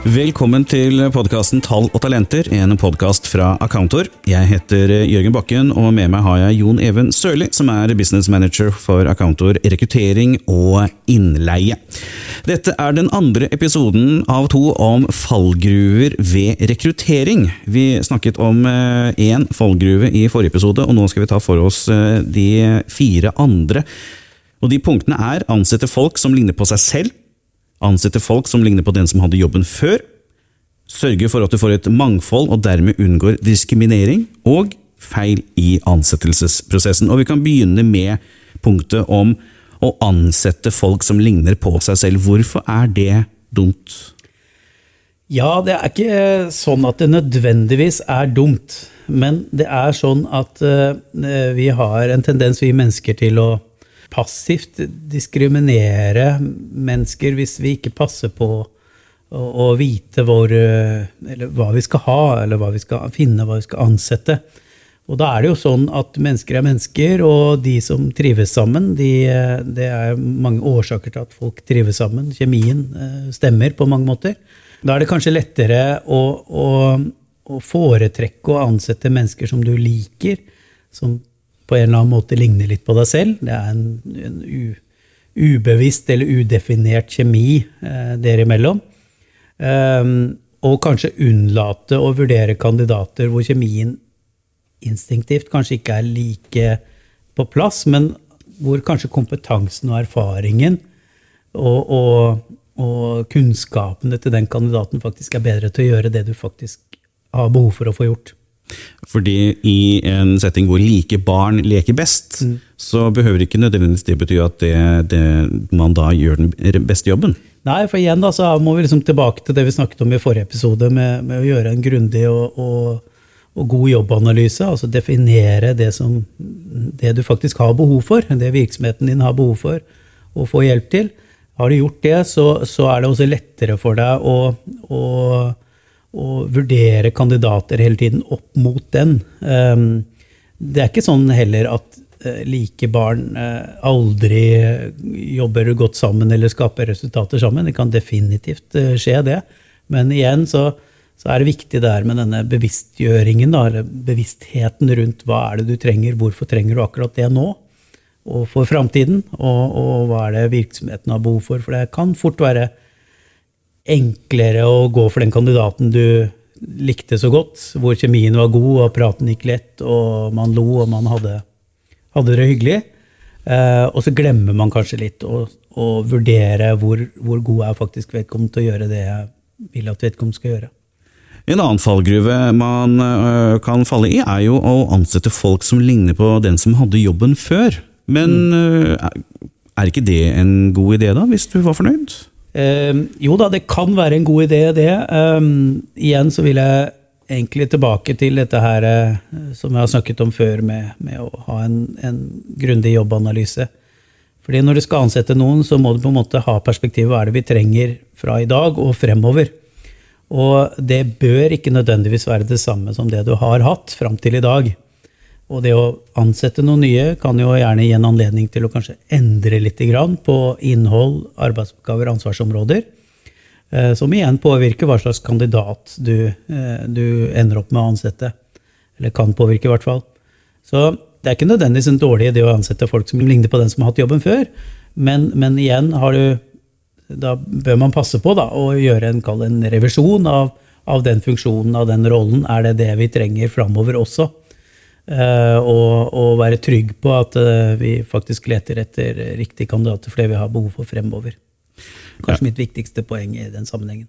Velkommen til podkasten Tall og talenter, en podkast fra Accountor. Jeg heter Jørgen Bakken, og med meg har jeg Jon Even Sørli, som er business manager for Accountor rekruttering og innleie. Dette er den andre episoden av to om fallgruver ved rekruttering. Vi snakket om én fallgruve i forrige episode, og nå skal vi ta for oss de fire andre. Og De punktene er ansette folk som ligner på seg selv ansette folk som ligner på den som hadde jobben før, sørge for at du får et mangfold og dermed unngår diskriminering, og feil i ansettelsesprosessen. Og Vi kan begynne med punktet om å ansette folk som ligner på seg selv. Hvorfor er det dumt? Ja, det er ikke sånn at det nødvendigvis er dumt. Men det er sånn at uh, vi har en tendens, vi mennesker, til å passivt diskriminere mennesker hvis vi ikke passer på å, å vite hvor, eh, hva vi skal ha, eller hva vi skal finne, hva vi skal ansette. Og da er det jo sånn at mennesker er mennesker, og de som trives sammen, de, det er mange årsaker til at folk trives sammen. Kjemien eh, stemmer på mange måter. Da er det kanskje lettere å, å, å foretrekke å ansette mennesker som du liker, som på en eller annen måte ligner litt på deg selv. Det er en, en u, ubevisst eller udefinert kjemi eh, dere imellom. Um, og kanskje unnlate å vurdere kandidater hvor kjemien instinktivt kanskje ikke er like på plass, men hvor kanskje kompetansen og erfaringen og, og, og kunnskapene til den kandidaten faktisk er bedre til å gjøre det du faktisk har behov for å få gjort. Fordi i en setting hvor like barn leker best, mm. så behøver ikke nødvendigvis det bety at det, det, man da gjør den beste jobben. Nei, for igjen da, så må vi liksom tilbake til det vi snakket om i forrige episode, med, med å gjøre en grundig og, og, og, god jobbanalyse. Altså definere det, som, det du faktisk har behov for, det virksomheten din har behov for å få hjelp til. Har du gjort det, så, så er det også lettere for deg å, å å vurdere kandidater hele tiden opp mot den. Ehm, det er ikke sånn heller at eh, like barn eh, aldri jobber godt sammen eller skaper resultater sammen. Det kan definitivt eh, skje, det. Men igjen så, så er det viktig der med denne bevisstgjøringen, da, eller bevisstheten rundt hva er det du trenger, hvorfor trenger du akkurat det nå, og for framtiden, og, og hva er det virksomheten har behov for. For det kan fort være enklere å gå for den kandidaten du likte så godt, hvor kjemien var god, og praten gikk lett, og man lo, og man hadde, hadde det hyggelig. Eh, og så glemmer man kanskje litt å, å vurdere hvor, hvor, god er faktisk vedkommende til å gjøre det jeg vil at vedkommende skal gjøre. En annen fallgruve man uh, kan falle i, er jo å ansette folk som ligner på den som hadde jobben før. Men mm. uh, er ikke det en god idé, da, hvis du var fornøyd? Uh, jo da, det kan være en god idé, det. Um, igjen så vil jeg egentlig tilbake til dette her uh, som jeg har snakket om før, med, med å ha en, en, grundig jobbanalyse. Fordi når du skal ansette noen, så må du på en måte ha perspektivet hva er det vi trenger fra i dag og fremover. Og det bør ikke nødvendigvis være det samme som det du har hatt fram til i dag. Og det å ansette noen nye kan jo gjerne gi en anledning til å kanskje endre litt på innhold, arbeidsoppgaver, ansvarsområder. Eh, som igjen påvirker hva slags kandidat du, eh, du, ender opp med å ansette. Eller kan påvirke, i hvert fall. Så det er ikke nødvendigvis en dårlig idé å ansette folk som ligner på den som har hatt jobben før. Men, men igjen du Da bør man passe på da, å gjøre en, en revisjon av, av den funksjonen, av den rollen. Er det det vi trenger framover også? Eh, og, og, være trygg på at eh, vi faktisk leter etter riktige kandidater for det vi har behov for fremover. Kanskje ja. mitt viktigste poeng i den sammenhengen.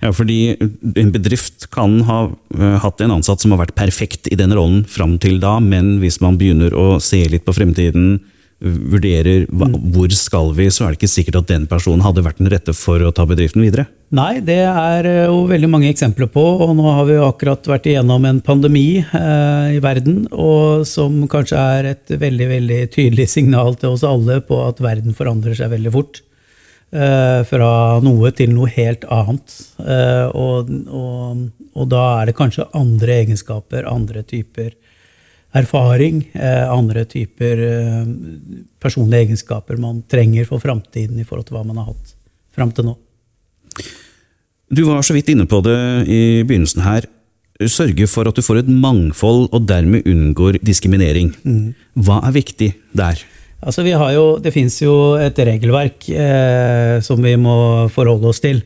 Ja, fordi En bedrift kan ha uh, hatt en ansatt som har vært perfekt i den rollen fram til da, men hvis man begynner å se litt på fremtiden, vurderer hva, mm. hvor skal vi, så er det ikke sikkert at den personen hadde vært den rette for å ta bedriften videre. Nei, det er eh, jo veldig mange eksempler på, og nå har vi jo akkurat vært igjennom en pandemi eh, i verden, og som kanskje er et veldig veldig tydelig signal til oss alle på at verden forandrer seg veldig fort. Eh, fra noe til noe helt annet. Eh, og, og, og, da er det kanskje andre egenskaper, andre typer erfaring, eh, andre typer eh, personlige egenskaper man trenger for framtiden i forhold til hva man har hatt fram til nå. Du var så vidt inne på det i begynnelsen her. Sørge for at du får et mangfold og dermed unngår diskriminering. Hva er viktig der? Altså, vi har jo, det fins jo et regelverk eh, som vi må forholde oss til.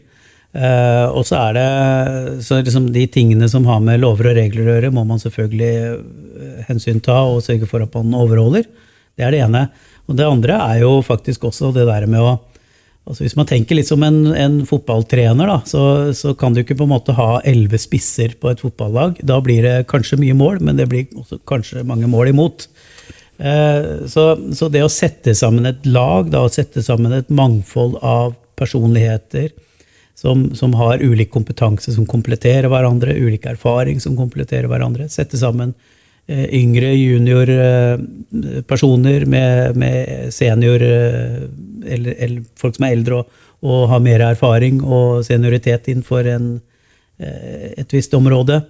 Eh, og så er det så liksom de tingene som har med lover og regler å gjøre, må man selvfølgelig eh, hensynta og sørge for at man overholder. Det er det ene. Og det andre er jo faktisk også det der med å altså Hvis man tenker litt som en, en fotballtrener, da, så, så, kan du ikke på en måte ha elleve spisser på et fotballag. Da blir det kanskje mye mål, men det blir også kanskje mange mål imot. Eh, så, så, det å sette sammen et lag, da, å sette sammen et mangfold av personligheter som, som har ulik kompetanse som kompletterer hverandre, ulik erfaring som kompletterer hverandre, sette sammen Eh, yngre juniorpersoner med, med senior eh, eller, eller, folk som er eldre og, og, har mer erfaring og senioritet innenfor en, eh, et visst område,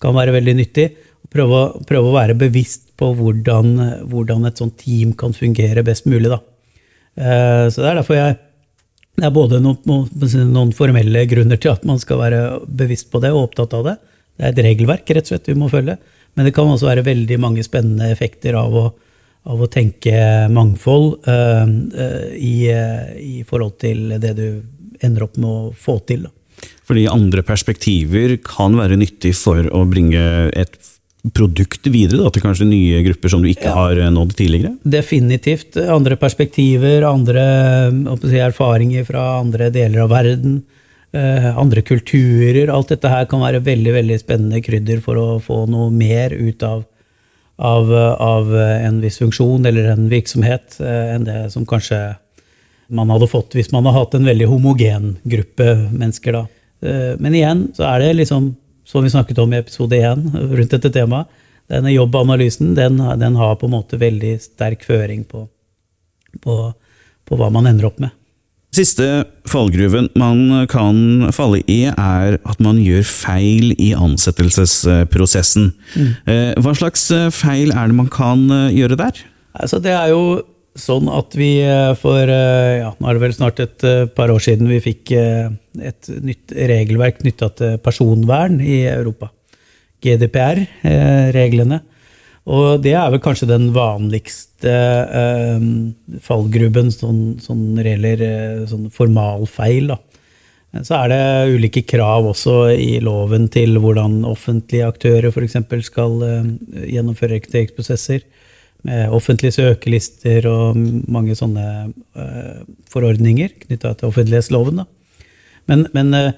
kan være veldig nyttig. Prøve, prøve å være bevisst på hvordan, hvordan, et sånt team kan fungere best mulig. Da. Så det er derfor jeg det er både noen, noen, formelle grunner til at man skal være bevisst på det og opptatt av det. Det er et regelverk rett og slett vi må følge. Men det kan også være veldig mange spennende effekter av å, av å tenke mangfold uh, uh, i, uh, i, forhold til det du ender opp med å få til. Da. Fordi andre perspektiver kan være nyttig for å bringe et produkt videre da, til kanskje nye grupper som du ikke ja. har nådd tidligere? Definitivt. Andre perspektiver, andre si, erfaringer fra andre deler av verden. Eh, andre kulturer. Alt dette her kan være veldig veldig spennende krydder for å få noe mer ut av, av, av en viss funksjon eller en virksomhet eh, enn det som kanskje man hadde fått hvis man hadde hatt en veldig homogen gruppe mennesker. da. Eh, men igjen så er det liksom, som vi snakket om i episode én rundt dette temaet, denne jobbanalysen den, den, har på en måte veldig sterk føring på, på, på hva man ender opp med. Siste fallgruven man kan falle i, er at man gjør feil i ansettelsesprosessen. Mm. Eh, hva slags eh, feil er det man kan eh, gjøre der? Altså, det er jo sånn at vi for ja, nå er det vel snart et par år siden vi fikk et nytt regelverk knytta til personvern i Europa. GDPR-reglene. Og det er vel kanskje den vanligste eh, fallgruben sånn, sånn gjelder eh, sånn formalfeil. Da. Så er det ulike krav også i loven til hvordan offentlige aktører f.eks. skal eh, gjennomføre rekrutteringsprosesser. Med offentlige søkelister og mange sånne eh, forordninger knytta til offentlighetsloven. Men, men eh,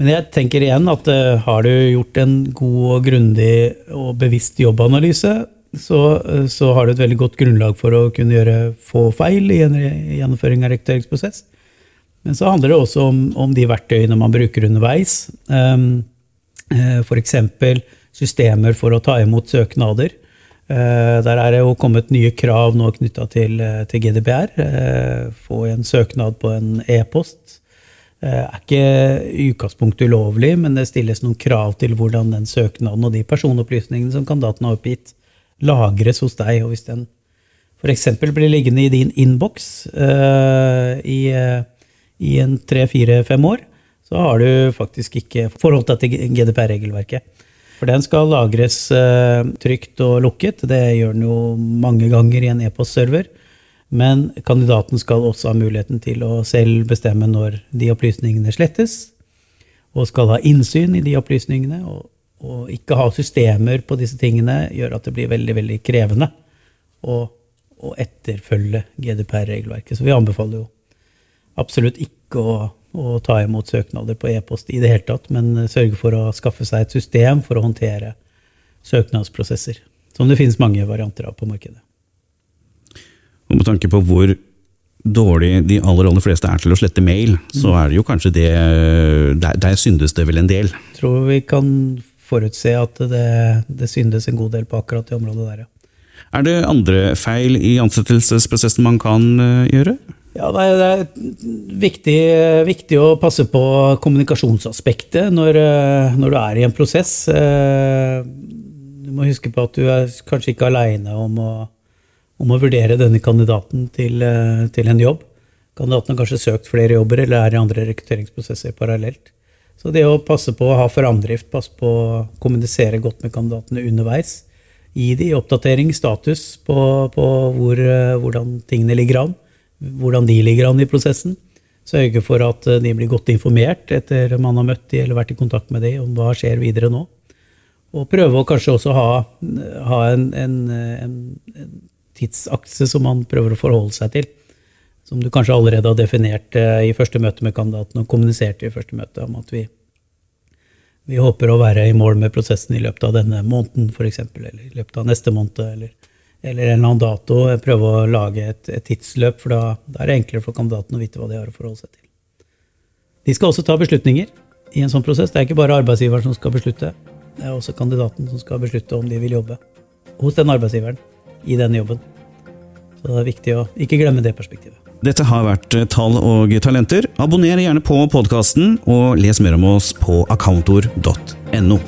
men jeg tenker igjen at har du gjort en god og grundig og bevisst jobbanalyse, så, så, har du et veldig godt grunnlag for å kunne gjøre få feil i en gjennomføring av rekrutteringsprosess. Men så handler det også om, om de verktøyene man bruker underveis. Uh, F.eks. systemer for å ta imot søknader. Der er det jo kommet nye krav nå knytta til, til, GDPR. Få en søknad på en e-post Eh, er ikke i utgangspunktet ulovlig, men det stilles noen krav til hvordan den søknaden og de personopplysningene som kandidaten har oppgitt, lagres hos deg. Og hvis den f.eks. blir liggende i din innboks i, i, en tre-fire-fem år, så har du faktisk ikke forholdt deg til GDPR-regelverket. For den skal lagres uh, trygt og lukket. Det gjør den jo mange ganger i en e-postserver. Men kandidaten skal også ha muligheten til å selv bestemme når de opplysningene slettes, og skal ha innsyn i de opplysningene. Og, og ikke ha systemer på disse tingene gjør at det blir veldig veldig krevende å, å etterfølge GDPR-regelverket. Så vi anbefaler jo absolutt ikke å, å ta imot søknader på e-post i det hele tatt, men sørge for å skaffe seg et system for å håndtere søknadsprosesser. Som det finnes mange varianter av på markedet. Og med tanke på hvor dårlig de aller aller fleste er til å slette mail, så mm. er det jo kanskje det Der, der syndes det vel en del? Tror vi kan forutse at det, det syndes en god del på akkurat det området der, ja. Er det andre feil i ansettelsesprosessen man kan uh, gjøre? Ja, Det er viktig, viktig, å passe på kommunikasjonsaspektet når, eh, når, du er i en prosess. Eh, du må huske på at du er kanskje ikke aleine om om å vurdere denne kandidaten til, eh, til, en jobb. Kandidaten har kanskje søkt flere jobber eller er i andre rekrutteringsprosesser parallelt. Så det å passe på å ha framdrift, passe på å kommunisere godt med kandidatene underveis, gi de oppdatering, status på, på hvor, hvordan tingene ligger an, hvordan de ligger an i prosessen. Sørge for at eh, de blir godt informert etter man har møtt de eller vært i kontakt med de om hva skjer videre nå. Og prøve å kanskje også ha, ha en, en, en, en, tidsakse som man prøver å forholde seg til. Som du kanskje allerede har definert eh, i første møte med kandidaten og kommunisert i første møte om at vi, vi håper å være i mål med prosessen i løpet av denne måneden, f.eks., eller i løpet av neste måned, eller, eller en eller annen dato. Prøve å lage et, et tidsløp, for da, da, er det enklere for kandidaten å vite hva de har å forholde seg til. De skal også ta beslutninger i en sånn prosess. Det er ikke bare arbeidsgiveren som skal beslutte. Det er også kandidaten som skal beslutte om de vil jobbe hos den arbeidsgiveren i denne jobben. Så det er viktig å ikke glemme det perspektivet. Dette har vært Tall og talenter. Abonner gjerne på podkasten, og les mer om oss på accountor.no.